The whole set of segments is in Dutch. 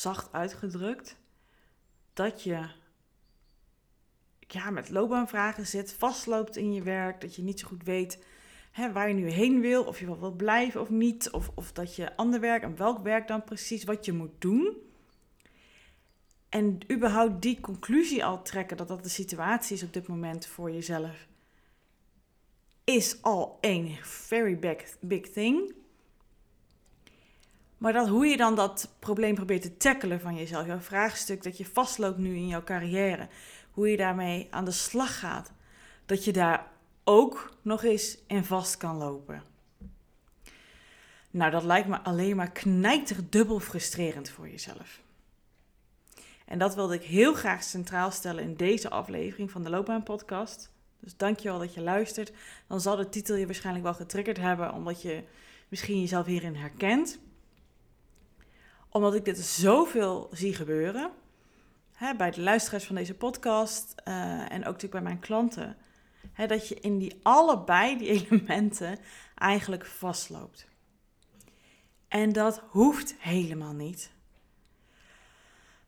zacht uitgedrukt, dat je ja, met loopbaanvragen zit, vastloopt in je werk, dat je niet zo goed weet hè, waar je nu heen wil, of je wel wil blijven of niet, of, of dat je ander werk en welk werk dan precies, wat je moet doen. En überhaupt die conclusie al trekken dat dat de situatie is op dit moment voor jezelf, is al een very big, big thing. Maar dat, hoe je dan dat probleem probeert te tackelen van jezelf, jouw vraagstuk dat je vastloopt nu in jouw carrière, hoe je daarmee aan de slag gaat, dat je daar ook nog eens in vast kan lopen. Nou, dat lijkt me alleen maar knijter dubbel frustrerend voor jezelf. En dat wilde ik heel graag centraal stellen in deze aflevering van de Loopbaan Podcast. Dus dankjewel dat je luistert. Dan zal de titel je waarschijnlijk wel getriggerd hebben, omdat je misschien jezelf hierin herkent omdat ik dit zoveel zie gebeuren. Hè, bij de luisteraars van deze podcast uh, en ook natuurlijk bij mijn klanten. Hè, dat je in die allebei die elementen eigenlijk vastloopt. En dat hoeft helemaal niet.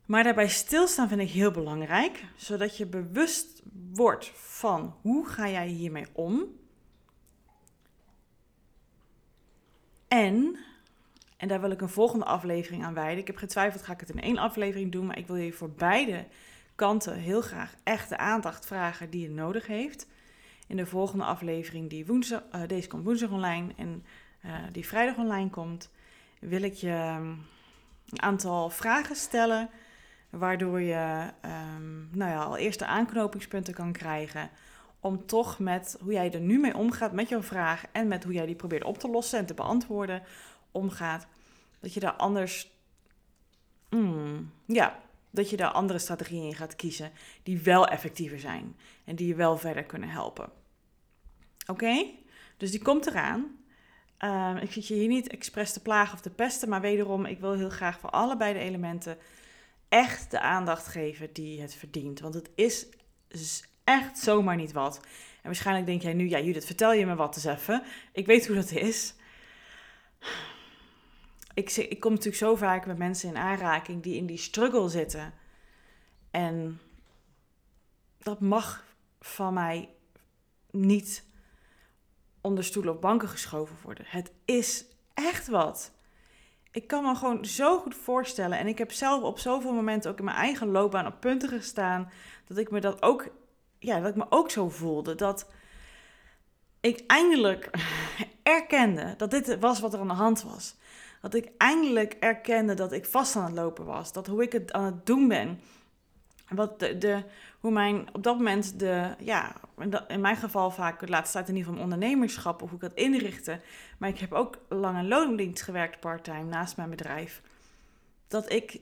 Maar daarbij stilstaan vind ik heel belangrijk, zodat je bewust wordt van hoe ga jij hiermee om. En en daar wil ik een volgende aflevering aan wijden. Ik heb getwijfeld, ga ik het in één aflevering doen. Maar ik wil je voor beide kanten heel graag echt de aandacht vragen die je nodig heeft. In de volgende aflevering, die woensdag, uh, deze komt woensdag online en uh, die vrijdag online komt, wil ik je um, een aantal vragen stellen. Waardoor je um, nou ja, al eerste aanknopingspunten kan krijgen. Om toch met hoe jij er nu mee omgaat met jouw vraag en met hoe jij die probeert op te lossen en te beantwoorden omgaat, dat je daar anders. Mm, ja, dat je daar andere strategieën in gaat kiezen die wel effectiever zijn en die je wel verder kunnen helpen. Oké? Dus die komt eraan. Um, ik zit je hier niet expres te plagen of te pesten, maar wederom, ik wil heel graag voor allebei de elementen echt de aandacht geven die het verdient. Want het is echt zomaar niet wat. En waarschijnlijk denk jij nu, ja Judith, vertel je me wat eens even. Ik weet hoe dat is ik, ik kom natuurlijk zo vaak met mensen in aanraking die in die struggle zitten. En dat mag van mij niet onder stoelen of banken geschoven worden. Het is echt wat. Ik kan me gewoon zo goed voorstellen. En ik heb zelf op zoveel momenten ook in mijn eigen loopbaan op punten gestaan. Dat ik me dat ook, ja, dat ik me ook zo voelde. Dat ik eindelijk erkende dat dit was wat er aan de hand was dat ik eindelijk erkende dat ik vast aan het lopen was. Dat hoe ik het aan het doen ben. Wat de, hoe mijn, op dat moment de, ja, in mijn geval vaak de laatste tijd in ieder geval ondernemerschap, of hoe ik dat inrichtte. Maar ik heb ook lang in loondienst gewerkt parttime naast mijn bedrijf. Dat ik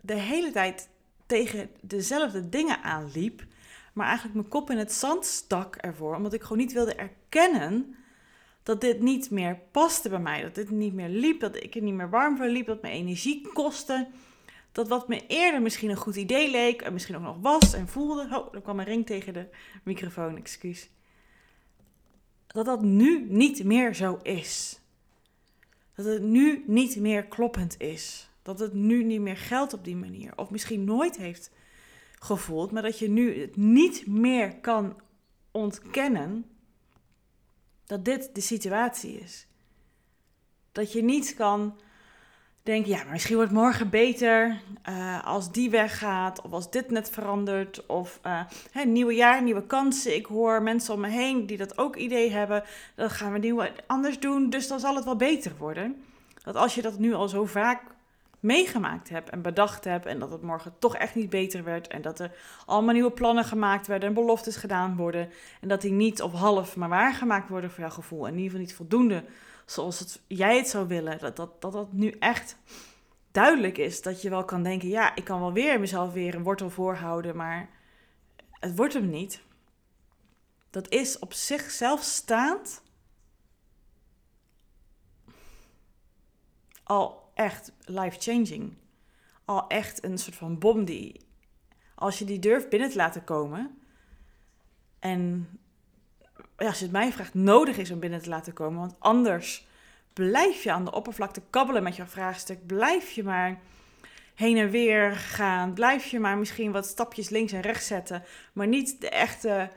de hele tijd tegen dezelfde dingen aanliep, maar eigenlijk mijn kop in het zand stak ervoor, omdat ik gewoon niet wilde erkennen dat dit niet meer paste bij mij. Dat dit niet meer liep, dat ik er niet meer warm van liep, dat mijn energie kostte. Dat wat me eerder misschien een goed idee leek en misschien ook nog was en voelde. Oh, er kwam een ring tegen de microfoon, excuus. Dat dat nu niet meer zo is. Dat het nu niet meer kloppend is. Dat het nu niet meer geldt op die manier. Of misschien nooit heeft gevoeld, maar dat je nu het niet meer kan ontkennen dat dit de situatie is. Dat je niet kan denk, ja, maar misschien wordt morgen beter uh, als die weggaat, of als dit net verandert, of uh, hè, nieuwe jaar, nieuwe kansen. Ik hoor mensen om me heen die dat ook idee hebben. Dat gaan we nieuw anders doen, dus dan zal het wel beter worden. Dat als je dat nu al zo vaak meegemaakt hebt en bedacht hebt en dat het morgen toch echt niet beter werd en dat er allemaal nieuwe plannen gemaakt werden en beloftes gedaan worden en dat die niet of half maar waargemaakt worden voor jouw gevoel en in ieder geval niet voldoende zoals het, jij het zou willen. Dat dat, dat dat nu echt duidelijk is. Dat je wel kan denken, ja, ik kan wel weer mezelf weer een wortel voorhouden, maar het wordt hem niet. Dat is op zichzelf staand al echt life-changing. Al echt een soort van bom die, als je die durft binnen te laten komen en ja, als je het mij vraagt, nodig is om binnen te laten komen. Want anders blijf je aan de oppervlakte kabbelen met jouw vraagstuk. Blijf je maar heen en weer gaan. Blijf je maar misschien wat stapjes links en rechts zetten. Maar niet de echte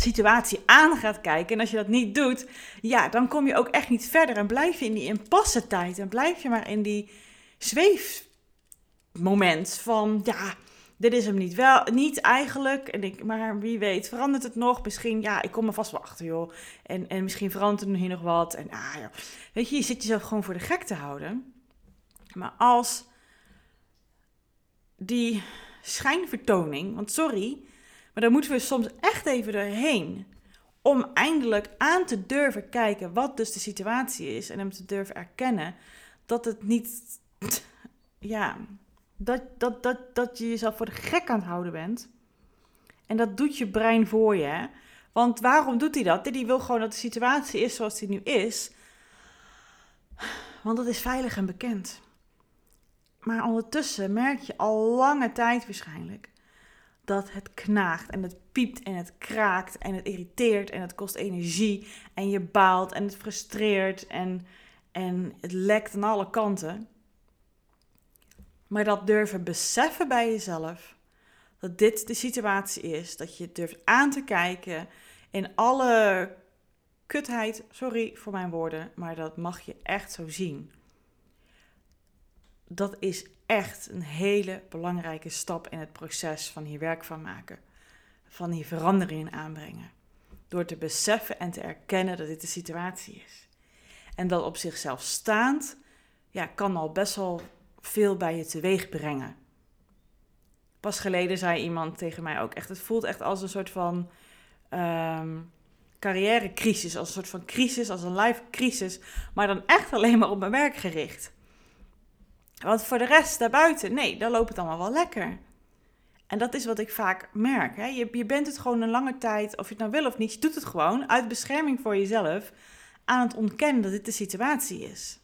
situatie aan gaat kijken. En als je dat niet doet, ja, dan kom je ook echt niet verder. En blijf je in die impasse tijd. En blijf je maar in die zweefmoment van, ja, dit is hem niet wel, niet eigenlijk. En ik, maar wie weet, verandert het nog? Misschien, ja, ik kom er vast wel achter, joh. En, en misschien verandert er hier nog wat. En ah, ja. Weet je, je zit jezelf gewoon voor de gek te houden. Maar als die schijnvertoning, want sorry, maar daar moeten we soms echt even doorheen. Om eindelijk aan te durven kijken wat dus de situatie is. En hem te durven erkennen dat het niet, ja, dat, dat, dat, dat je jezelf voor de gek aan het houden bent. En dat doet je brein voor je. Want waarom doet hij dat? Die wil gewoon dat de situatie is zoals die nu is. Want dat is veilig en bekend. Maar ondertussen merk je al lange tijd waarschijnlijk dat het knaagt en het piept en het kraakt en het irriteert en het kost energie en je baalt en het frustreert en, en het lekt aan alle kanten. Maar dat durven beseffen bij jezelf. Dat dit de situatie is. Dat je durft aan te kijken in alle kutheid. Sorry voor mijn woorden, maar dat mag je echt zo zien. Dat is echt een hele belangrijke stap in het proces van hier werk van maken. Van hier verandering aanbrengen. Door te beseffen en te erkennen dat dit de situatie is. En dat op zichzelf staand, ja, kan al best wel veel bij je teweeg brengen. Pas geleden zei iemand tegen mij ook echt, het voelt echt als een soort van um, carrièrecrisis, als een soort van crisis, als een life crisis, maar dan echt alleen maar op mijn werk gericht. Want voor de rest daarbuiten, nee, dan loopt het allemaal wel lekker. En dat is wat ik vaak merk. Hè? Je, je bent het gewoon een lange tijd, of je het nou wil of niet, je doet het gewoon uit bescherming voor jezelf aan het ontkennen dat dit de situatie is.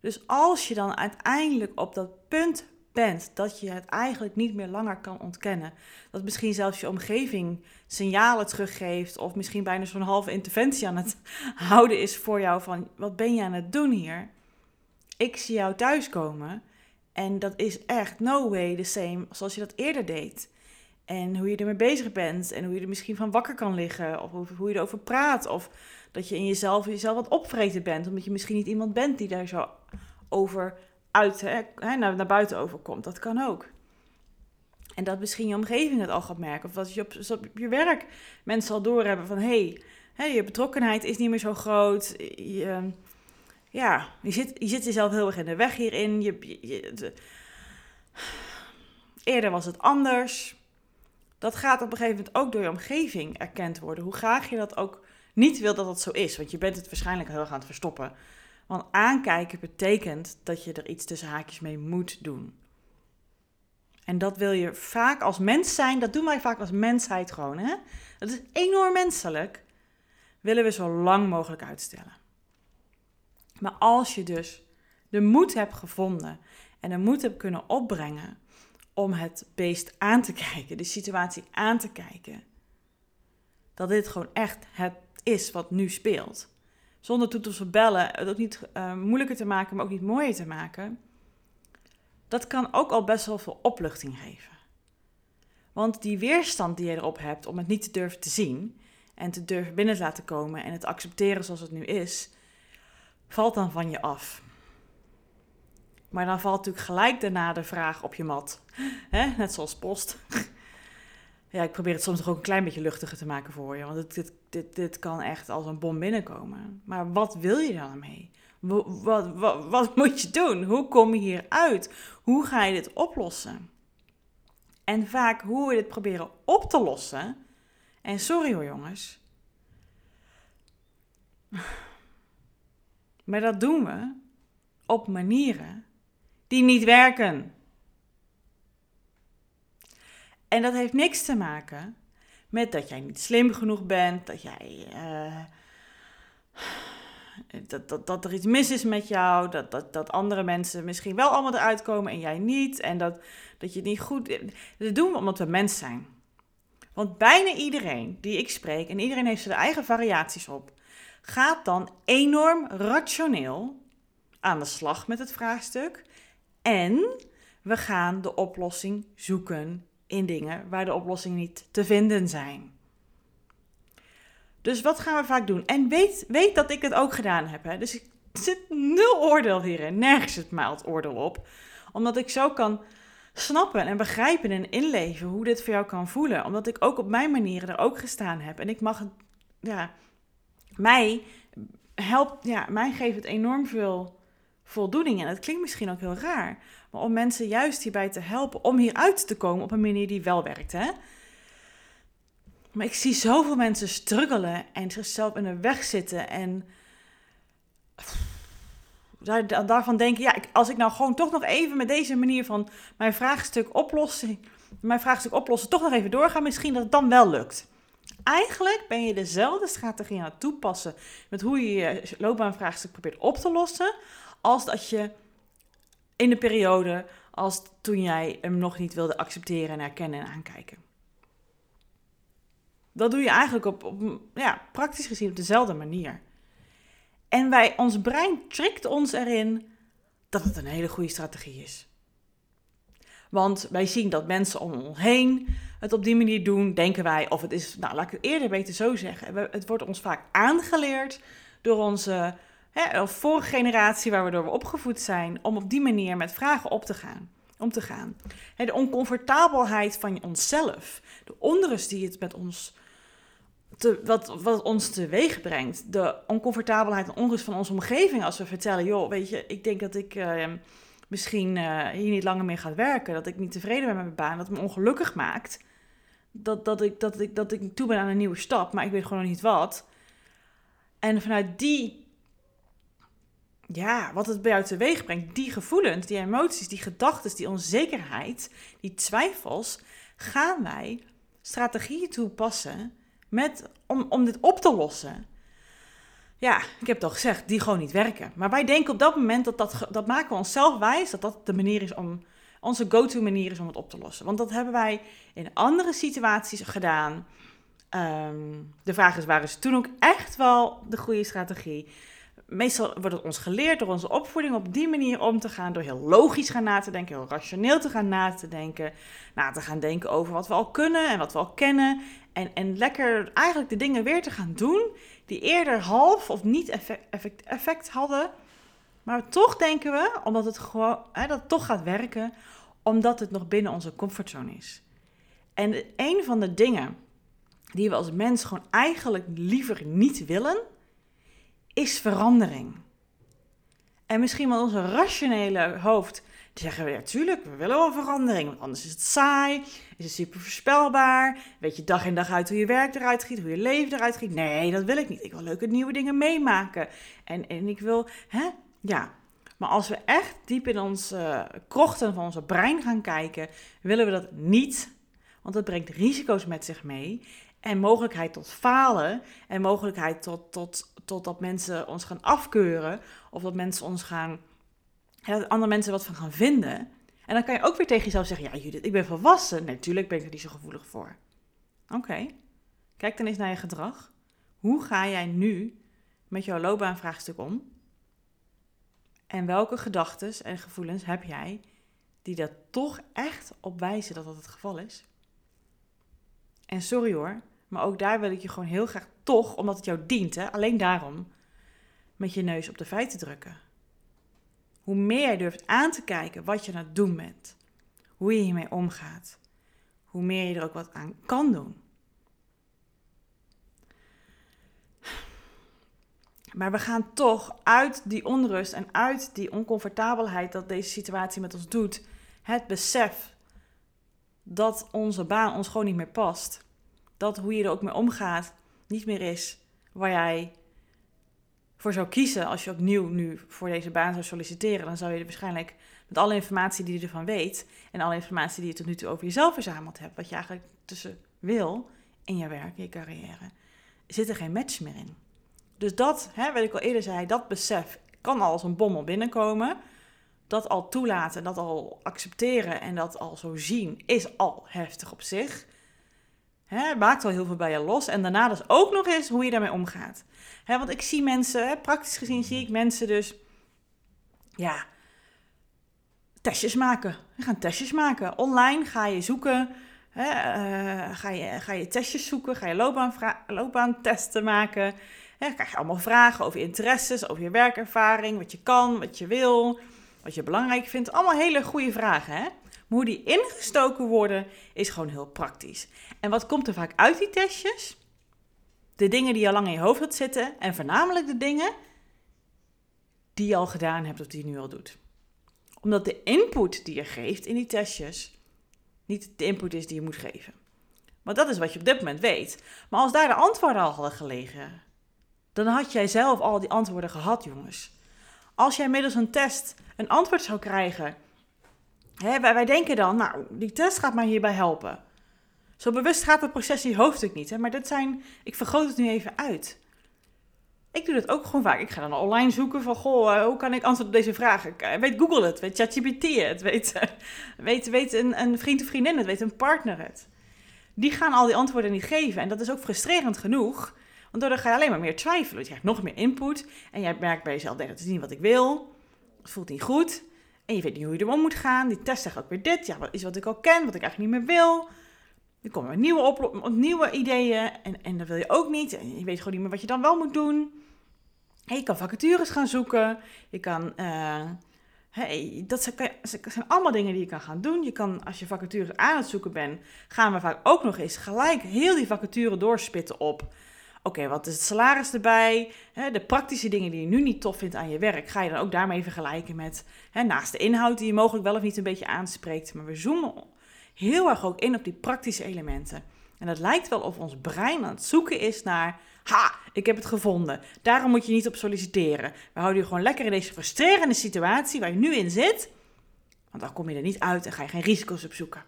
Dus als je dan uiteindelijk op dat punt bent dat je het eigenlijk niet meer langer kan ontkennen, dat misschien zelfs je omgeving signalen teruggeeft of misschien bijna zo'n halve interventie aan het houden is voor jou van wat ben je aan het doen hier? Ik zie jou thuiskomen en dat is echt no way the same zoals je dat eerder deed. En hoe je ermee bezig bent en hoe je er misschien van wakker kan liggen of hoe je erover praat of dat je in jezelf jezelf wat opvreten bent omdat je misschien niet iemand bent die daar zo over uit, hè, naar, buiten overkomt. Dat kan ook. En dat misschien je omgeving het al gaat merken. Of dat je op, op je werk mensen al doorhebben van... hé, hey, je betrokkenheid is niet meer zo groot. Je, ja, je zit, je zit jezelf heel erg in de weg hierin. Je, je, eerder was het anders. Dat gaat op een gegeven moment ook door je omgeving erkend worden. Hoe graag je dat ook niet wil dat dat zo is. Want je bent het waarschijnlijk heel erg aan het verstoppen. Want aankijken betekent dat je er iets tussen haakjes mee moet doen. En dat wil je vaak als mens zijn, dat doen wij vaak als mensheid gewoon. Hè? Dat is enorm menselijk. Willen we zo lang mogelijk uitstellen. Maar als je dus de moed hebt gevonden en de moed hebt kunnen opbrengen om het beest aan te kijken, de situatie aan te kijken, dat dit gewoon echt het is wat nu speelt zonder toeters of bellen, het ook niet uh, moeilijker te maken, maar ook niet mooier te maken, dat kan ook al best wel veel opluchting geven. Want die weerstand die je erop hebt om het niet te durven te zien en te durven binnen te laten komen en het te accepteren zoals het nu is, valt dan van je af. Maar dan valt natuurlijk gelijk daarna de vraag op je mat. Hè? Net zoals post. ja, ik probeer het soms nog ook een klein beetje luchtiger te maken voor je. Want dit, dit, dit, dit kan echt als een bom binnenkomen. Maar wat wil je dan mee? Wat, wat, wat, wat moet je doen? Hoe kom je hier uit? Hoe ga je dit oplossen? En vaak hoe we dit proberen op te lossen. En sorry hoor jongens. Maar dat doen we op manieren die niet werken. En dat heeft niks te maken met dat jij niet slim genoeg bent, dat jij. Uh, dat, dat, dat er iets mis is met jou, dat, dat, dat andere mensen misschien wel allemaal eruit komen en jij niet. En dat, dat je het niet goed. Dat doen we omdat we mens zijn. Want bijna iedereen die ik spreek, en iedereen heeft zijn eigen variaties op, gaat dan enorm rationeel aan de slag met het vraagstuk. En we gaan de oplossing zoeken in dingen waar de oplossingen niet te vinden zijn. Dus wat gaan we vaak doen? En weet, weet dat ik het ook gedaan heb. Hè? Dus ik zit nul oordeel hierin. Nergens het maalt oordeel op. Omdat ik zo kan snappen en begrijpen en inleven hoe dit voor jou kan voelen. Omdat ik ook op mijn manieren er ook gestaan heb. En ik mag ja, mij helpt, ja, mij geeft het enorm veel voldoening. En dat klinkt misschien ook heel raar. Maar om mensen juist hierbij te helpen om hieruit te komen op een manier die wel werkt. Hè? Maar ik zie zoveel mensen struggelen en zichzelf in de weg zitten. En daar, daarvan denken, ja, als ik nou gewoon toch nog even met deze manier van mijn vraagstuk oplossen, mijn vraagstuk oplossen, toch nog even doorgaan, misschien dat het dan wel lukt. Eigenlijk ben je dezelfde strategie aan het toepassen met hoe je je loopbaanvraagstuk probeert op te lossen, als dat je in de periode als toen jij hem nog niet wilde accepteren en herkennen en aankijken. Dat doe je eigenlijk op, op ja, praktisch gezien op dezelfde manier. En wij, ons brein trikt ons erin dat het een hele goede strategie is. Want wij zien dat mensen om ons heen het op die manier doen, denken wij. Of het is, nou laat ik het eerder beter zo zeggen. Het wordt ons vaak aangeleerd door onze hè, vorige generatie waar we opgevoed zijn, om op die manier met vragen op te gaan. Om te gaan. Hè, de oncomfortabelheid van onszelf, de onrust die het met ons te, wat, wat ons teweeg brengt. De oncomfortabelheid en onrust van onze omgeving als we vertellen, joh, weet je, ik denk dat ik uh, misschien uh, hier niet langer meer ga werken, dat ik niet tevreden ben met mijn baan, dat me ongelukkig maakt. Dat, dat, ik, dat, ik, dat ik toe ben aan een nieuwe stap, maar ik weet gewoon nog niet wat. En vanuit die, ja, wat het bij jou teweeg brengt, die gevoelens, die emoties, die gedachten, die onzekerheid, die twijfels, gaan wij strategieën toepassen met, om, om dit op te lossen. Ja, ik heb het al gezegd, die gewoon niet werken. Maar wij denken op dat moment dat dat, dat maken we onszelf wijs, dat dat de manier is om, onze go-to manier is om het op te lossen. Want dat hebben wij in andere situaties gedaan. Ehm, de vraag is, waar is toen ook echt wel de goede strategie? Meestal wordt het ons geleerd door onze opvoeding op die manier om te gaan. Door heel logisch gaan na te denken, heel rationeel te gaan na te denken. Na te gaan denken over wat we al kunnen en wat we al kennen. En, en lekker eigenlijk de dingen weer te gaan doen die eerder half of niet effect, hadden. Maar toch denken we, omdat het gewoon hè, dat het toch gaat werken, omdat het nog binnen onze comfortzone is. En een van de dingen die we als mens gewoon eigenlijk liever niet willen, is verandering. En misschien wel onze rationele hoofd zeggen we, ja, tuurlijk, we willen wel verandering. Want anders is het saai, is het super voorspelbaar. Weet je dag in dag uit hoe je werk eruit giet, hoe je leven eruit giet. Nee, dat wil ik niet. Ik wil leuke nieuwe dingen meemaken. En, en ik wil, hè, ja. Maar als we echt diep in onze krochten van onze brein gaan kijken, willen we dat niet. Want dat brengt risico's met zich mee. En mogelijkheid tot falen. En mogelijkheid tot, tot, tot dat mensen ons gaan afkeuren. Of dat mensen ons gaan andere mensen wat van gaan vinden. En dan kan je ook weer tegen jezelf zeggen: Ja, Judith, ik ben volwassen. Natuurlijk ben ik er niet zo gevoelig voor. Oké, kijk dan eens naar je gedrag. Hoe ga jij nu met jouw loopbaanvraagstuk om? En welke gedachten en gevoelens heb jij die dat toch echt op wijzen dat dat het geval is? En sorry hoor, maar ook daar wil ik je gewoon heel graag toch, omdat het jou dient, hè, alleen daarom, met je neus op de feiten drukken. Hoe meer jij durft aan te kijken wat je aan het doen bent, hoe je hiermee omgaat, hoe meer je er ook wat aan kan doen. Maar we gaan toch uit die onrust en uit die oncomfortabelheid dat deze situatie met ons doet, het besef dat onze baan ons gewoon niet meer past. Dat hoe je er ook mee omgaat niet meer is waar jij voor zou kiezen als je opnieuw nu voor deze baan zou solliciteren. Dan zou je er waarschijnlijk met alle informatie die je ervan weet en alle informatie die je tot nu toe over jezelf verzameld hebt, wat je eigenlijk tussen wil in je werk, in je carrière, zit er geen match meer in. Dus dat, hè, wat ik al eerder zei, dat besef kan al als een bommel binnenkomen. Dat al toelaten, dat al accepteren en dat al zo zien, is al heftig op zich. Hè, maakt al heel veel bij je los. En daarna dus ook nog eens hoe je daarmee omgaat. Want ik zie mensen, praktisch gezien zie ik mensen dus, ja, testjes maken. We gaan testjes maken. Online ga je zoeken, uh, ga, je, ga je testjes zoeken, ga je loopbaan, loopbaantesten maken. Hè, krijg je allemaal vragen over je interesses, over je werkervaring, wat je kan, wat je wil, wat je belangrijk vindt. Allemaal hele goede vragen, hè? Maar hoe die ingestoken worden, is gewoon heel praktisch. En wat komt er vaak uit die testjes? De dingen die je al lang in je hoofd had zitten en voornamelijk de dingen die je al gedaan hebt of die je nu al doet. Omdat de input die je geeft in die testjes niet de input is die je moet geven. Want dat is wat je op dit moment weet. Maar als daar de antwoorden al hadden gelegen, dan had jij zelf al die antwoorden gehad, jongens. Als jij middels een test een antwoord zou krijgen, hè, wij, denken dan, nou, die test gaat mij hierbij helpen. Zo bewust gaat het proces hoofdstuk niet, hè, maar dit zijn, ik vergroot het nu even uit. Ik doe dat ook gewoon vaak. Ik ga dan online zoeken van, goh, eh, hoe kan ik antwoord op deze vraag? Eh, weet Google het? Weet ChatGPT het? Weet, eh, weet, weet een, een vriend of vriendin het? Weet een partner het? Die gaan al die antwoorden niet geven. En dat is ook frustrerend genoeg. Want daardoor ga je alleen maar meer twijfelen. Je krijgt nog meer input. En jij merkt bij jezelf, nee, dat is niet wat ik wil. Het voelt niet goed. En je weet niet hoe je erom moet gaan. Die test zegt ook weer dit. Ja, wat is wat ik al ken, wat ik eigenlijk niet meer wil. Er komen nieuwe, nieuwe ideeën. En, en dat wil je ook niet. En je weet gewoon niet meer wat je dan wel moet doen. En je kan vacatures gaan zoeken. Je kan... Uh, Hey, dat zijn allemaal dingen die je kan gaan doen. Je kan, als je vacatures aan het zoeken bent, gaan we vaak ook nog eens gelijk heel die vacature doorspitten op Oké, wat is het salaris erbij? de praktische dingen die je nu niet tof vindt aan je werk, ga je dan ook daarmee vergelijken met naast de inhoud die je mogelijk wel of niet een beetje aanspreekt. Maar we zoomen heel erg ook in op die praktische elementen. En het lijkt wel of ons brein aan het zoeken is naar, ha, ik heb het gevonden. Daarom moet je niet op solliciteren. We houden je gewoon lekker in deze frustrerende situatie waar je nu in zit. Want dan kom je er niet uit en ga je geen risico's opzoeken.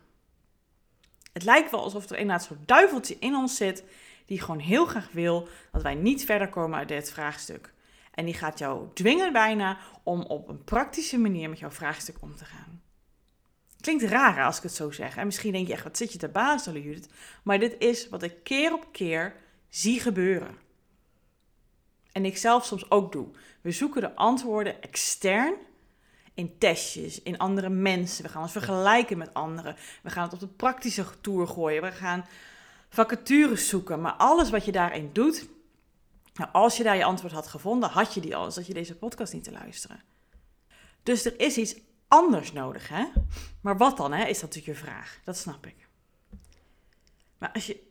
Het lijkt wel alsof er inderdaad zo'n duiveltje in ons zit die gewoon heel graag wil dat wij niet verder komen uit dit vraagstuk. En die gaat jou dwingen bijna om op een praktische manier met jouw vraagstuk om te gaan. Klinkt raar als ik het zo zeg. En misschien denk je echt, wat zit je te bazelen, Judith? Maar dit is wat ik keer op keer zie gebeuren. En ik zelf soms ook doe. We zoeken de antwoorden extern in testjes, in andere mensen. We gaan ons vergelijken met anderen. We gaan het op de praktische toer gooien. We gaan vacatures zoeken. Maar alles wat je daarin doet, nou, als je daar je antwoord had gevonden, had je die al, dat je deze podcast niet te luisteren. Dus er is iets anders nodig, hè? Maar wat dan, hè, is dat natuurlijk je vraag. Dat snap ik. Maar als je...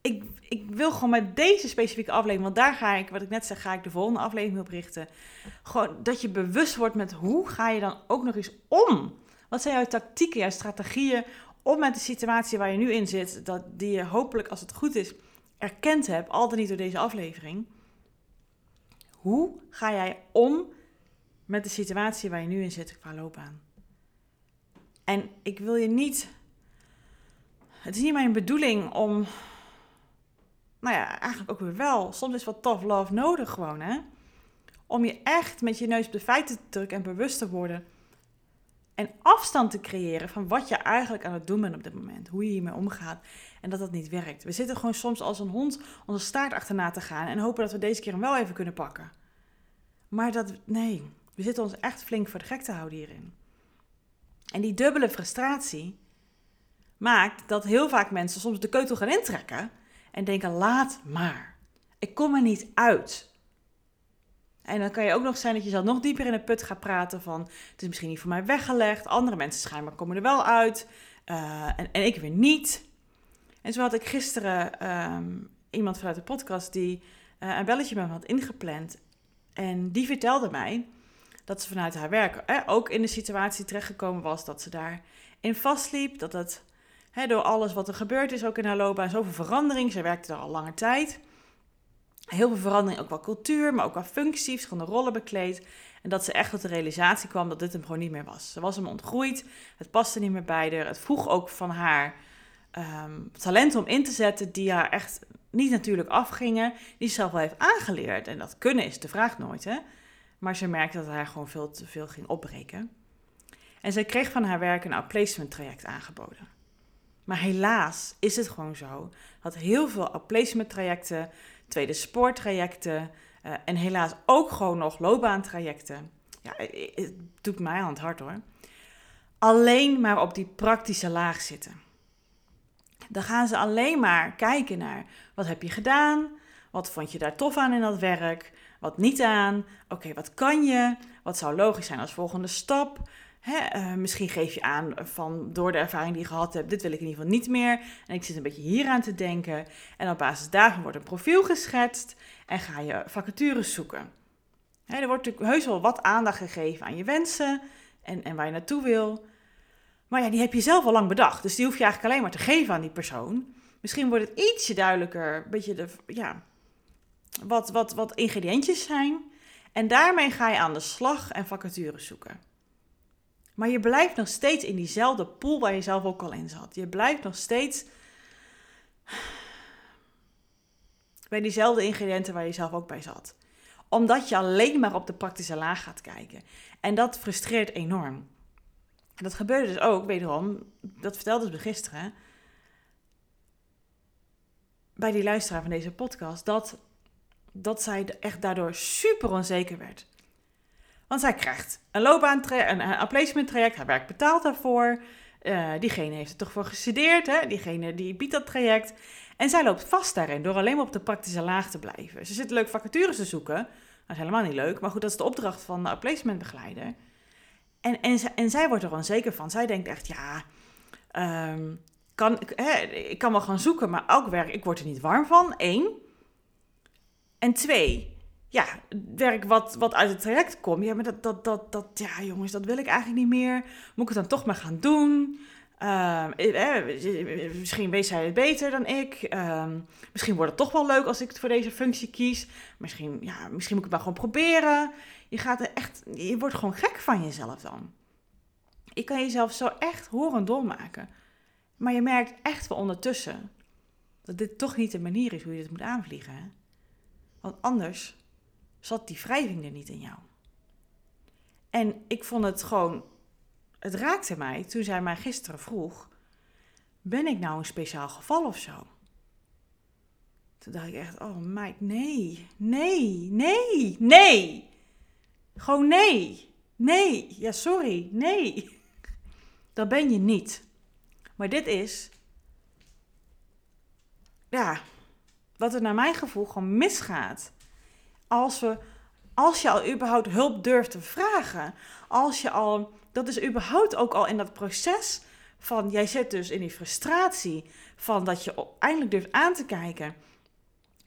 Ik, ik wil gewoon met deze specifieke aflevering, want daar ga ik, wat ik net zeg, ga ik de volgende aflevering op richten. Gewoon dat je bewust wordt met hoe ga je dan ook nog eens om? Wat zijn jouw tactieken, jouw strategieën om met de situatie waar je nu in zit, dat die je hopelijk, als het goed is, erkend hebt, al dan niet door deze aflevering. Hoe ga jij om met de situatie waar je nu in zit qua loopbaan? En ik wil je niet. Het is niet mijn bedoeling om. Nou ja, eigenlijk ook weer wel. Soms is wat tough love nodig gewoon, hè? Om je echt met je neus op de feiten te drukken en bewust te worden en afstand te creëren van wat je eigenlijk aan het doen bent op dit moment. Hoe je hiermee omgaat. En dat dat niet werkt. We zitten gewoon soms als een hond onze staart achterna te gaan. En hopen dat we deze keer hem wel even kunnen pakken. Maar dat, nee. We zitten ons echt flink voor de gek te houden hierin. En die dubbele frustratie maakt dat heel vaak mensen soms de keutel gaan intrekken. En denken, laat maar. Ik kom er niet uit. En dan kan je ook nog zijn dat je zelf nog dieper in de put gaat praten van... het is misschien niet voor mij weggelegd. Andere mensen schijnbaar komen er wel uit. Uh, en, en ik weer niet. En zo had ik gisteren um, iemand vanuit de podcast die uh, een belletje met me had ingepland. En die vertelde mij dat ze vanuit haar werk ook in de situatie terechtgekomen was dat ze daarin vastliep. Dat hè, door alles wat er gebeurd is, ook in haar loopbaan, zoveel verandering. Ze werkte er al lange tijd. Heel veel verandering, ook wel cultuur, maar ook wel functies, verschillende rollen bekleed. En dat ze echt tot de realisatie kwam dat dit hem gewoon niet meer was. Ze was hem ontgroeid, het paste niet meer bij haar. Het vroeg ook van haar um, talenten om in te zetten die haar echt niet natuurlijk afgingen, die ze zelf wel heeft aangeleerd. En dat kunnen is de vraag nooit, hè. Maar ze merkte dat hij gewoon veel te veel ging opbreken. En zij kreeg van haar werk een outplacement traject aangeboden. Maar helaas is het gewoon zo dat heel veel outplacement trajecten, tweede spoortrajecten uh, en helaas ook gewoon nog loopbaantrajecten. Ja, het doet mij aan het hart hoor. Alleen maar op die praktische laag zitten. Dan gaan ze alleen maar kijken naar wat heb je gedaan, wat vond je daar tof aan in dat werk, wat niet aan, oké, wat kan je, wat zou logisch zijn als volgende stap. Hè, uh, misschien geef je aan van door de ervaring die je gehad hebt, dit wil ik in ieder geval niet meer. En ik zit een beetje hier aan te denken. En op basis daarvan wordt een profiel geschetst en ga je vacatures zoeken. Hè, er wordt natuurlijk heus wel wat aandacht gegeven aan je wensen en, en waar je naartoe wil. Maar ja, die heb je zelf al lang bedacht. Dus die hoef je eigenlijk alleen maar te geven aan die persoon. Misschien wordt het ietsje duidelijker, een beetje de, ja, wat, wat, wat ingrediëntjes zijn. En daarmee ga je aan de slag en vacatures zoeken. Maar je blijft nog steeds in diezelfde pool waar je zelf ook al in zat. Je blijft nog steeds bij diezelfde ingrediënten waar je zelf ook bij zat. Omdat je alleen maar op de praktische laag gaat kijken. En dat frustreert enorm. En dat gebeurde dus ook, wederom, dat vertelde ze gisteren, bij die luisteraar van deze podcast, dat, dat zij echt daardoor super onzeker werd. Want zij krijgt een loopbaan, een, een placement traject, haar werk betaalt daarvoor. Uh, diegene heeft er toch voor gestudeerd, hè? diegene die biedt dat traject. En zij loopt vast daarin door alleen maar op de praktische laag te blijven. Ze zit leuk vacatures te zoeken. Dat is helemaal niet leuk, maar goed, dat is de opdracht van de placementbegeleider. En, en, en zij wordt er onzeker van. Zij denkt echt, ja, um, kan, hè, ik kan wel gaan zoeken, maar elk werk, ik word er niet warm van. Eén. En twee, ja, werk wat, wat uit het traject komt. Ja, maar dat, dat, dat, dat, ja, jongens, dat wil ik eigenlijk niet meer. Moet ik het dan toch maar gaan doen? Uh, eh, misschien weet zij het beter dan ik. Uh, misschien wordt het toch wel leuk als ik voor deze functie kies. Misschien, ja, misschien moet ik het maar gewoon proberen. Je gaat er echt, je wordt gewoon gek van jezelf dan. Je kan jezelf zo echt horen dolmaken. Maar je merkt echt wel ondertussen dat dit toch niet de manier is hoe je dit moet aanvliegen. Hè? Want anders zat die wrijving er niet in jou. En ik vond het gewoon, het raakte mij toen zij mij gisteren vroeg: Ben ik nou een speciaal geval of zo? Toen dacht ik echt: Oh meid, nee, nee, nee, nee. Gewoon nee. Nee. Ja, sorry. Nee. Dat ben je niet. Maar dit is. Ja. Wat er naar mijn gevoel gewoon misgaat. Als, we, als je al überhaupt hulp durft te vragen. Als je al. Dat is überhaupt ook al in dat proces van. Jij zit dus in die frustratie. Van dat je eindelijk durft aan te kijken.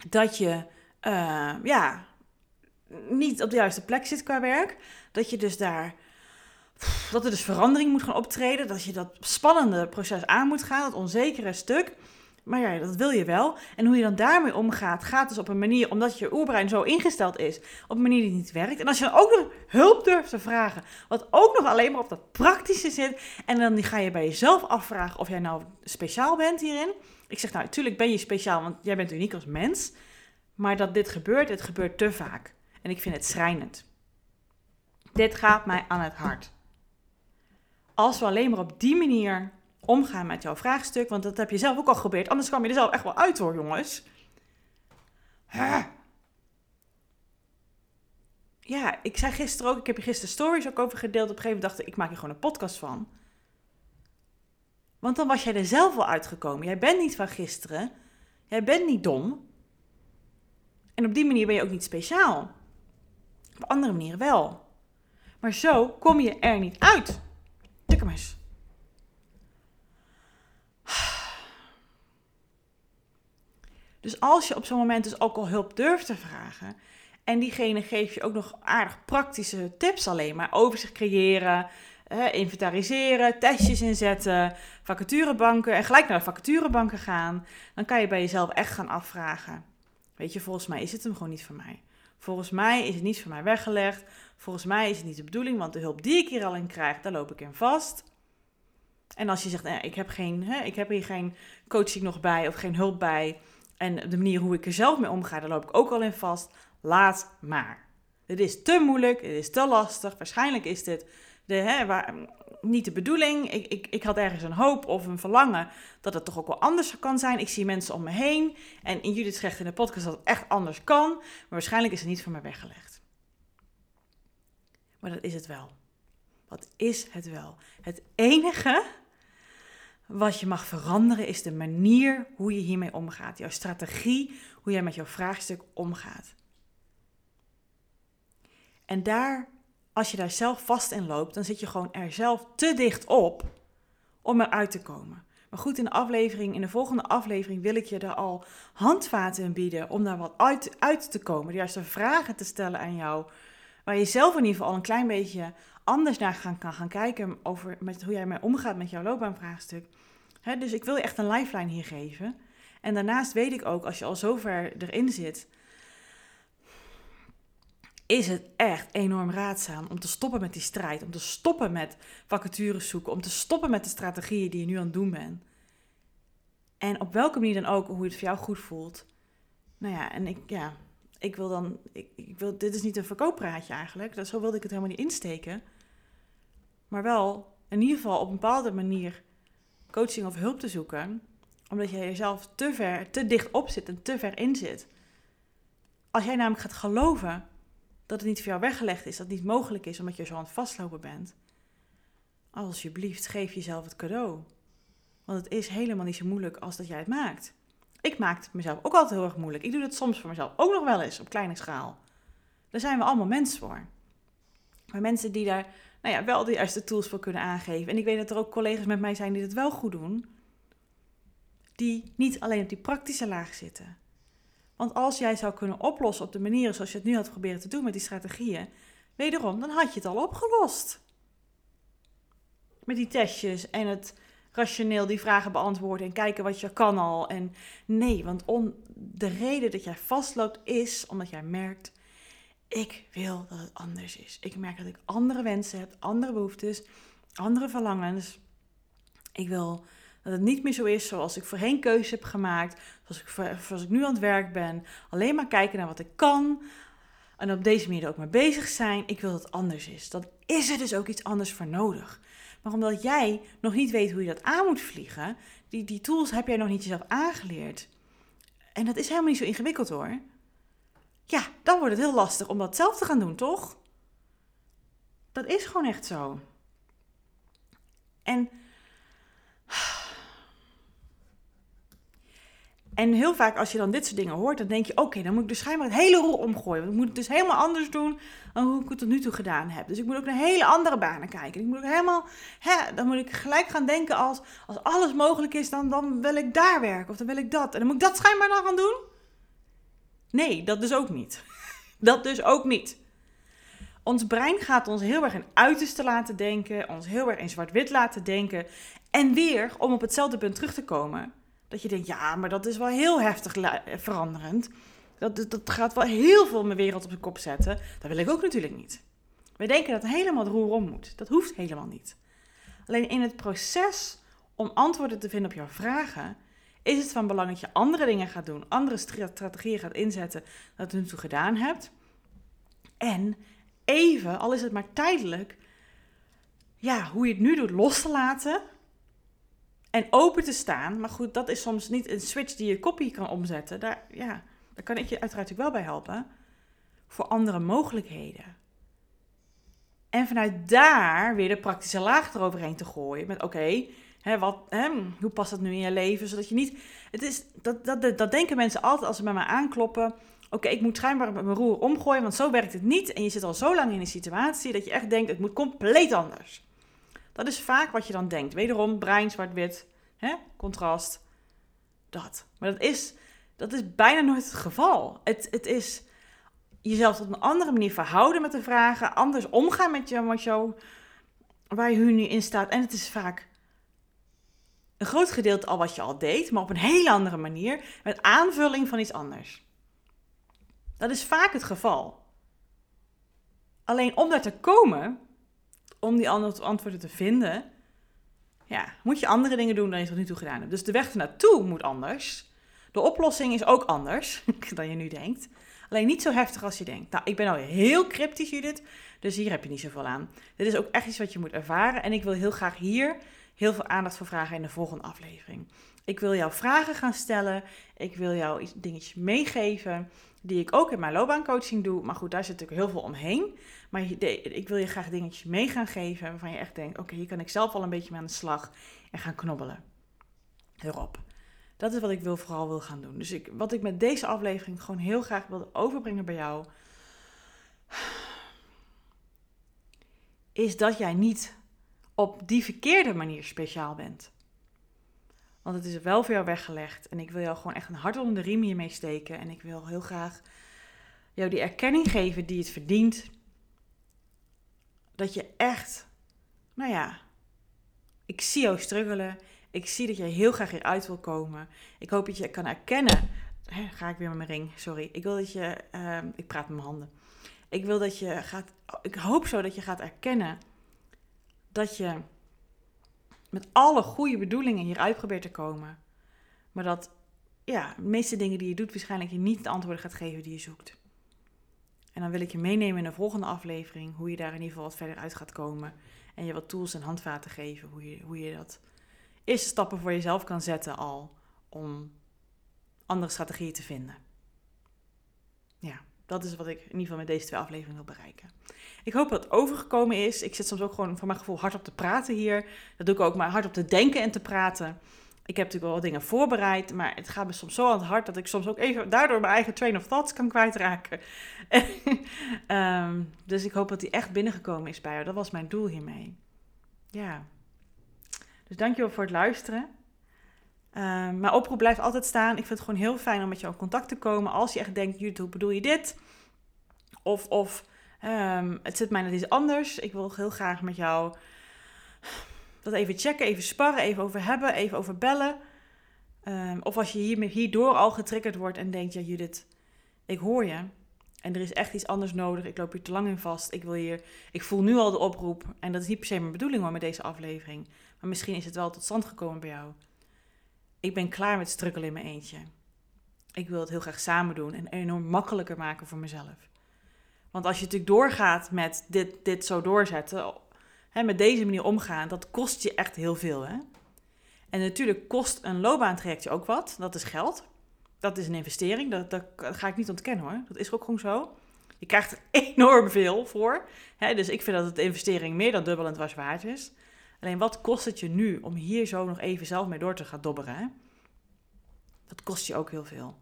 Dat je. Uh, ja niet op de juiste plek zit qua werk. Dat je dus daar. Dat er dus verandering moet gaan optreden. Dat je dat spannende proces aan moet gaan. Dat onzekere stuk. Maar ja, dat wil je wel. En hoe je dan daarmee omgaat, gaat dus op een manier, omdat je oerbrein zo ingesteld is, op een manier die niet werkt. En als je dan ook nog hulp durft te vragen, wat ook nog alleen maar op dat praktische zit, en dan ga je bij jezelf afvragen of jij nou speciaal bent hierin. Ik zeg nou, natuurlijk ben je speciaal, want jij bent uniek als mens. Maar dat dit gebeurt, het gebeurt te vaak. En ik vind het schrijnend. Dit gaat mij aan het hart. Als we alleen maar op die manier omgaan met jouw vraagstuk, want dat heb je zelf ook al geprobeerd, anders kwam je er zelf echt wel uit hoor, jongens. Ja, ik zei gisteren ook, ik heb je gisteren stories ook over gedeeld. Op een gegeven moment dacht ik, ik maak hier gewoon een podcast van. Want dan was jij er zelf wel uitgekomen. Jij bent niet van gisteren. Jij bent niet dom. En op die manier ben je ook niet speciaal. Op andere manieren wel. Maar zo kom je er niet uit. Tik hem eens. Dus als je op zo'n moment dus ook al hulp durft te vragen. En diegene geeft je ook nog aardig praktische tips alleen maar. Overzicht creëren, inventariseren, testjes inzetten, vacaturebanken en gelijk naar de vacaturebanken gaan. Dan kan je bij jezelf echt gaan afvragen. Weet je, volgens mij is het hem gewoon niet voor mij. Volgens mij is het niet voor mij weggelegd. Volgens mij is het niet de bedoeling, want de hulp die ik hier al in krijg, daar loop ik in vast. En als je zegt, nou, ik, heb geen, ik heb hier geen coaching nog bij of geen hulp bij. En de manier hoe ik er zelf mee omga, daar loop ik ook al in vast. Laat maar. Het is te moeilijk, het is te lastig. Waarschijnlijk is dit de, hè, waar, niet de bedoeling. Ik, ik, ik had ergens een hoop of een verlangen dat het toch ook wel anders kan zijn. Ik zie mensen om me heen. En in Judith zegt in de podcast dat het echt anders kan. Maar waarschijnlijk is het niet voor mij weggelegd. Maar dat is het wel. Wat is het wel? Het enige wat je mag veranderen is de manier hoe je hiermee omgaat. Jouw strategie, hoe jij met jouw vraagstuk omgaat. En daar als je daar zelf vast in loopt, dan zit je gewoon er zelf te dicht op om eruit te komen. Maar goed, in de aflevering, in de volgende aflevering wil ik je er al handvaten in bieden om daar wat uit, uit te komen. De juiste vragen te stellen aan jou, waar je zelf in ieder geval al een klein beetje anders naar gaan, kan gaan kijken over met hoe jij mee omgaat met jouw loopbaanvraagstuk. He, dus ik wil je echt een lifeline hier geven. En daarnaast weet ik ook, als je al zover erin zit, is het echt enorm raadzaam om te stoppen met die strijd. Om te stoppen met vacatures zoeken. Om te stoppen met de strategieën die je nu aan het doen bent. En op welke manier dan ook, hoe het voor jou goed voelt. Nou ja, en ik, ja, ik wil dan. Ik, ik wil, dit is niet een verkooppraatje eigenlijk. Dat, zo wilde ik het helemaal niet insteken. Maar wel in ieder geval op een bepaalde manier coaching of hulp te zoeken. Omdat jij jezelf te ver, te dicht op zit en te ver in zit. Als jij namelijk gaat geloven dat het niet voor jou weggelegd is, dat het niet mogelijk is omdat je zo aan het vastlopen bent. Alsjeblieft, geef jezelf het cadeau. Want het is helemaal niet zo moeilijk als dat jij het maakt. Ik maak het mezelf ook altijd heel erg moeilijk. Ik doe het soms voor mezelf ook nog wel eens op kleine schaal. Daar zijn we allemaal mensen voor. Maar mensen die daar nou ja, wel de juiste tools voor kunnen aangeven. En ik weet dat er ook collega's met mij zijn die het wel goed doen. Die niet alleen op die praktische laag zitten, want als jij zou kunnen oplossen op de manieren zoals je het nu had proberen te doen met die strategieën, wederom, dan had je het al opgelost. Met die testjes en het rationeel die vragen beantwoorden en kijken wat je kan al. En nee, want de reden dat jij vastloopt is omdat jij merkt, ik wil dat het anders is. Ik merk dat ik andere wensen heb, andere behoeftes, andere verlangens. Ik wil dat het niet meer zo is zoals ik voorheen keuze heb gemaakt, zoals ik, zoals ik nu aan het werk ben. Alleen maar kijken naar wat ik kan. En op deze manier ook mee bezig zijn. Ik wil dat het anders is. Dan is er dus ook iets anders voor nodig. Maar omdat jij nog niet weet hoe je dat aan moet vliegen, die, die tools heb jij nog niet jezelf aangeleerd. En dat is helemaal niet zo ingewikkeld hoor. Ja, dan wordt het heel lastig om dat zelf te gaan doen, toch? Dat is gewoon echt zo. En En heel vaak als je dan dit soort dingen hoort, dan denk je, oké, dan moet ik dus schijnbaar het hele rol omgooien. Want ik moet het dus helemaal anders doen dan hoe ik het tot nu toe gedaan heb. Dus ik moet ook naar hele andere banen kijken. Ik moet ook helemaal, hè, dan moet ik gelijk gaan denken als, als alles mogelijk is, dan, dan wil ik daar werken of dan wil ik dat. En dan moet ik dat schijnbaar dan gaan doen? Nee, dat dus ook niet. dat dus ook niet. Ons brein gaat ons heel erg in uiterste laten denken, ons heel erg in zwart-wit laten denken. En weer, om op hetzelfde punt terug te komen dat je denkt, ja, maar dat is wel heel heftig veranderend. Dat, dat gaat wel heel veel mijn wereld op de kop zetten. Dat wil ik ook natuurlijk niet. Wij denken dat het helemaal de roer om moet. Dat hoeft helemaal niet. Alleen in het proces om antwoorden te vinden op jouw vragen, is het van belang dat je andere dingen gaat doen, andere strategieën gaat inzetten dan je nu toe gedaan hebt. En even, al is het maar tijdelijk, ja, hoe je het nu doet, los te laten en open te staan. Maar goed, dat is soms niet een switch die je kopie kan omzetten. Daar, ja, daar kan ik je uiteraard ook wel bij helpen. Voor andere mogelijkheden. En vanuit daar weer de praktische laag eroverheen te gooien. Met oké, wat, hoe past dat nu in je leven? Zodat je niet. Het is, dat, dat, dat denken mensen altijd als ze bij mij aankloppen. oké, ik moet schijnbaar mijn roer omgooien, want zo werkt het niet. En je zit al zo lang in een situatie dat je echt denkt, het moet compleet anders. Dat is vaak wat je dan denkt. Wederom, brein, zwart-wit, contrast, dat. Maar dat is, dat is bijna nooit het geval. Het, het is jezelf op een andere manier verhouden met de vragen, anders omgaan met je, jou, waar je nu in staat. En het is vaak een groot gedeelte al wat je al deed, maar op een hele andere manier, met aanvulling van iets anders. Dat is vaak het geval. Alleen om daar te komen, om die antwoorden te vinden, ja, moet je andere dingen doen dan je tot nu toe gedaan hebt. Dus de weg ernaartoe moet anders. De oplossing is ook anders dan je nu denkt. Alleen niet zo heftig als je denkt. Nou, ik ben al heel cryptisch, Judith, dus hier heb je niet zoveel aan. Dit is ook echt iets wat je moet ervaren. En ik wil heel graag hier heel veel aandacht voor vragen in de volgende aflevering. Ik wil jou vragen gaan stellen. Ik wil jou dingetjes meegeven die ik ook in mijn loopbaancoaching doe. Maar goed, daar zit natuurlijk heel veel omheen. Maar ik wil je graag dingetjes mee gaan geven waarvan je echt denkt: oké, hier kan ik zelf al een beetje mee aan de slag en gaan knobbelen. Erop. Dat is wat ik wil, vooral wil gaan doen. Dus ik, wat ik met deze aflevering gewoon heel graag wilde overbrengen bij jou, is dat jij niet op die verkeerde manier speciaal bent. Want het is wel jou weggelegd. En ik wil jou gewoon echt een hart onder de riem hiermee steken. En ik wil heel graag jou die erkenning geven die het verdient. Dat je echt, nou ja, ik zie jou struggelen. Ik zie dat je heel graag hieruit wil komen. Ik hoop dat je kan erkennen. Ga ik weer met mijn ring, sorry. Ik wil dat je, uh, ik praat met mijn handen. Ik wil dat je gaat, ik hoop zo dat je gaat erkennen dat je met alle goede bedoelingen hieruit probeert te komen. Maar dat ja, de meeste dingen die je doet waarschijnlijk je niet de antwoorden gaat geven die je zoekt. En dan wil ik je meenemen in de volgende aflevering hoe je daar in ieder geval wat verder uit gaat komen. En je wat tools en handvaten geven hoe je, hoe je dat eerste stappen voor jezelf kan zetten al om andere strategieën te vinden. Ja, dat is wat ik in ieder geval met deze twee afleveringen wil bereiken. Ik hoop dat het overgekomen is. Ik zit soms ook gewoon voor mijn gevoel hard op te praten hier. Dat doe ik ook maar hard op te denken en te praten. Ik heb natuurlijk wel wat dingen voorbereid, maar het gaat me soms zo aan het hart dat ik soms ook even daardoor mijn eigen train of thoughts kan kwijtraken. um, dus ik hoop dat die echt binnengekomen is bij jou. Dat was mijn doel hiermee. Ja. Dus dankjewel voor het luisteren. Um, mijn oproep blijft altijd staan. Ik vind het gewoon heel fijn om met jou in contact te komen. Als je echt denkt, hoe bedoel je dit? Of, of um, het zit mij net iets anders. Ik wil heel graag met jou dat even checken, even sparren, even over hebben, even over bellen. Um, of als je hier, hierdoor al getriggerd wordt en denkt, ja Judith, ik hoor je. En er is echt iets anders nodig. Ik loop hier te lang in vast. Ik wil hier. Ik voel nu al de oproep. En dat is niet per se mijn bedoeling hoor met deze aflevering. Maar misschien is het wel tot stand gekomen bij jou. Ik ben klaar met struggelen in mijn eentje. Ik wil het heel graag samen doen en enorm makkelijker maken voor mezelf. Want als je natuurlijk doorgaat met dit, dit zo doorzetten, hè, met deze manier omgaan, dat kost je echt heel veel. Hè? En natuurlijk kost een loopbaantraject je ook wat. Dat is geld. Dat is een investering. Dat, ga ik niet ontkennen hoor. Dat is ook gewoon zo. Je krijgt er enorm veel voor. Hè? Dus ik vind dat het investering meer dan dubbel en dwars waard is. Alleen wat kost het je nu om hier zo nog even zelf mee door te gaan dobberen? Hè? Dat kost je ook heel veel.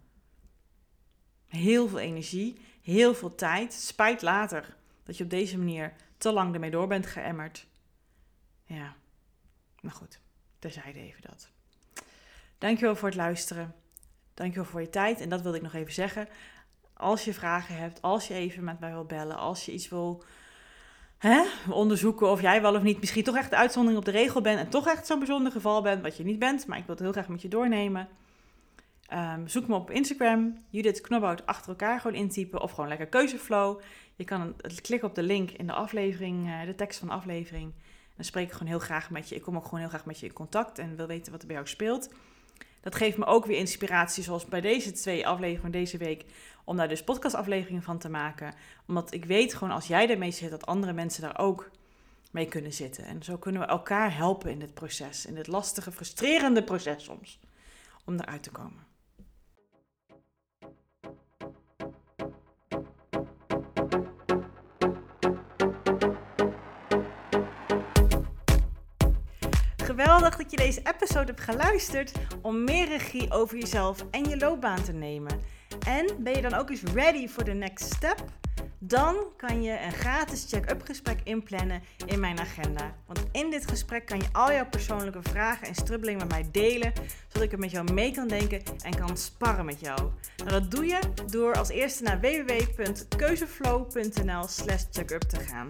Heel veel energie, heel veel tijd. Spijt later dat je op deze manier te lang ermee door bent geëmmerd. Ja, maar goed, terzijde even dat. Dankjewel voor het luisteren. Dankjewel voor je tijd. En dat wilde ik nog even zeggen. Als je vragen hebt, als je even met mij wil bellen, als je iets wil hè, onderzoeken of jij wel of niet misschien toch echt de uitzondering op de regel bent en toch echt zo'n bijzonder geval bent, wat je niet bent, maar ik wil het heel graag met je doornemen. Um, zoek me op Instagram, Judith Knobhout, achter elkaar gewoon intypen of gewoon lekker keuzeflow. Je kan klikken op de link in de aflevering, uh, de tekst van de aflevering. Dan spreek ik gewoon heel graag met je. Ik kom ook gewoon heel graag met je in contact en wil weten wat er bij jou speelt. Dat geeft me ook weer inspiratie, zoals bij deze twee afleveringen deze week, om daar dus podcastafleveringen van te maken. Omdat ik weet gewoon als jij ermee zit, dat andere mensen daar ook mee kunnen zitten. En zo kunnen we elkaar helpen in dit proces, in dit lastige, frustrerende proces soms, om eruit te komen. geweldig dat je deze episode hebt geluisterd om meer regie over jezelf en je loopbaan te nemen. En ben je dan ook eens ready for the next step? Dan kan je een gratis check-up gesprek inplannen in mijn agenda. Want in dit gesprek kan je al jouw persoonlijke vragen en strubbelingen met mij delen, zodat ik er met jou mee kan denken en kan sparren met jou. Nou, dat doe je door als eerste naar www.keuzeflow.nl/slash checkup te gaan.